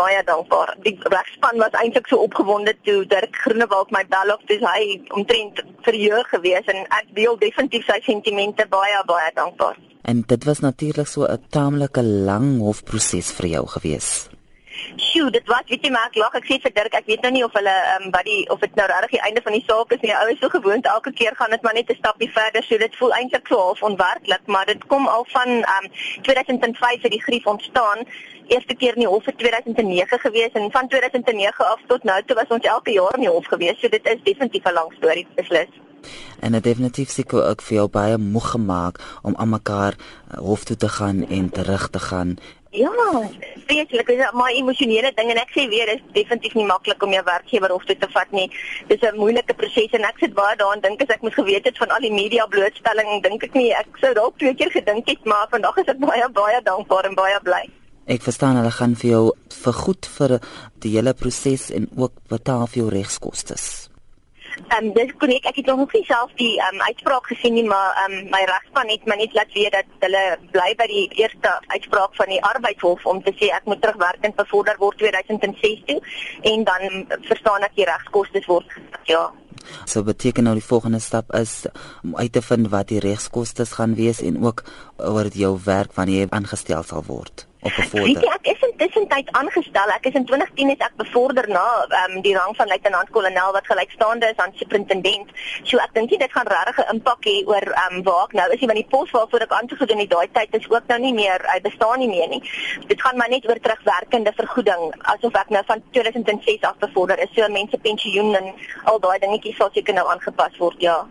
baie dankbaar. Die regspan was eintlik so opgewonde toe Dirk Groenewald my bel of dis hy omtrent verheug gewees en ek deel definitief sy sentimente baie baie dankbaar. En dit was natuurlik so 'n taamlike lang hofproses vir jou gewees. Sjoe, dit was weet jy maar ek lag ek sê vir Dirk, ek weet nou nie of hulle ehm um, wat die of dit nou regtig die einde van die saak is nie. Ou is so gewoond elke keer gaan dit maar net 'n stapie verder. So dit voel eintlik so half onwerklik, maar dit kom al van ehm um, 2005 het die grief ontstaan. Eerste keer in die hof in 2009 gewees en van 2009 af tot nou toe was ons elke jaar in die hof gewees. So dit is definitief 'n lang storie beslis. En dit definitief seker ook vir jou baie moeg gemaak om aan mekaar uh, hof toe te gaan en terug te gaan Ja, vreeslik, dis maar emosionele ding en ek sê weer is definitief nie maklik om jou werkgewer hof toe te vat nie. Dis 'n moeilike proses en ek sit baie daaraan dink as ek moes geweet het van al die media blootstelling, dink ek nie ek sou dalk twee keer gedink het, maar vandag is ek baie baie dankbaar en baie bly. Ek verstaan hulle gaan vir jou vergoed vir die hele proses en ook betaal vir jou regskoste. Ehm um, dis kon ek het nog nie self die ehm um, uitspraak gesien nie, maar ehm um, my regspan het my net laat weet dat hulle bly by die eerste uitspraak van die arbeidshof om te sê ek moet terugwerkend bevorder word 2006 toe en dan verstaan ek die regskoste word ja. So beteken nou die volgende stap is om uit te vind wat die regskoste gaan wees en ook oor jou werk wanneer jy aangestel sal word op 'n vorder. Weet jy, ek is intussen tyd aangestel. Ek is in 2010 is ek bevorder na ehm um, die rang van luitenant-kolonel wat gelykstaande is aan superintendent. So ek dink dit gaan regtig 'n impak hê oor ehm um, waar ek nou is, want die pos waarvoor ek aangegaan het daai tyd is ook nou nie meer, hy bestaan nie meer nie. Dit gaan maar net oor terugwerkende vergoeding asof ek nou van 2006 af bevorder is. So mense pensioen en al daai dingetjies sal seker nou aangepas word, ja.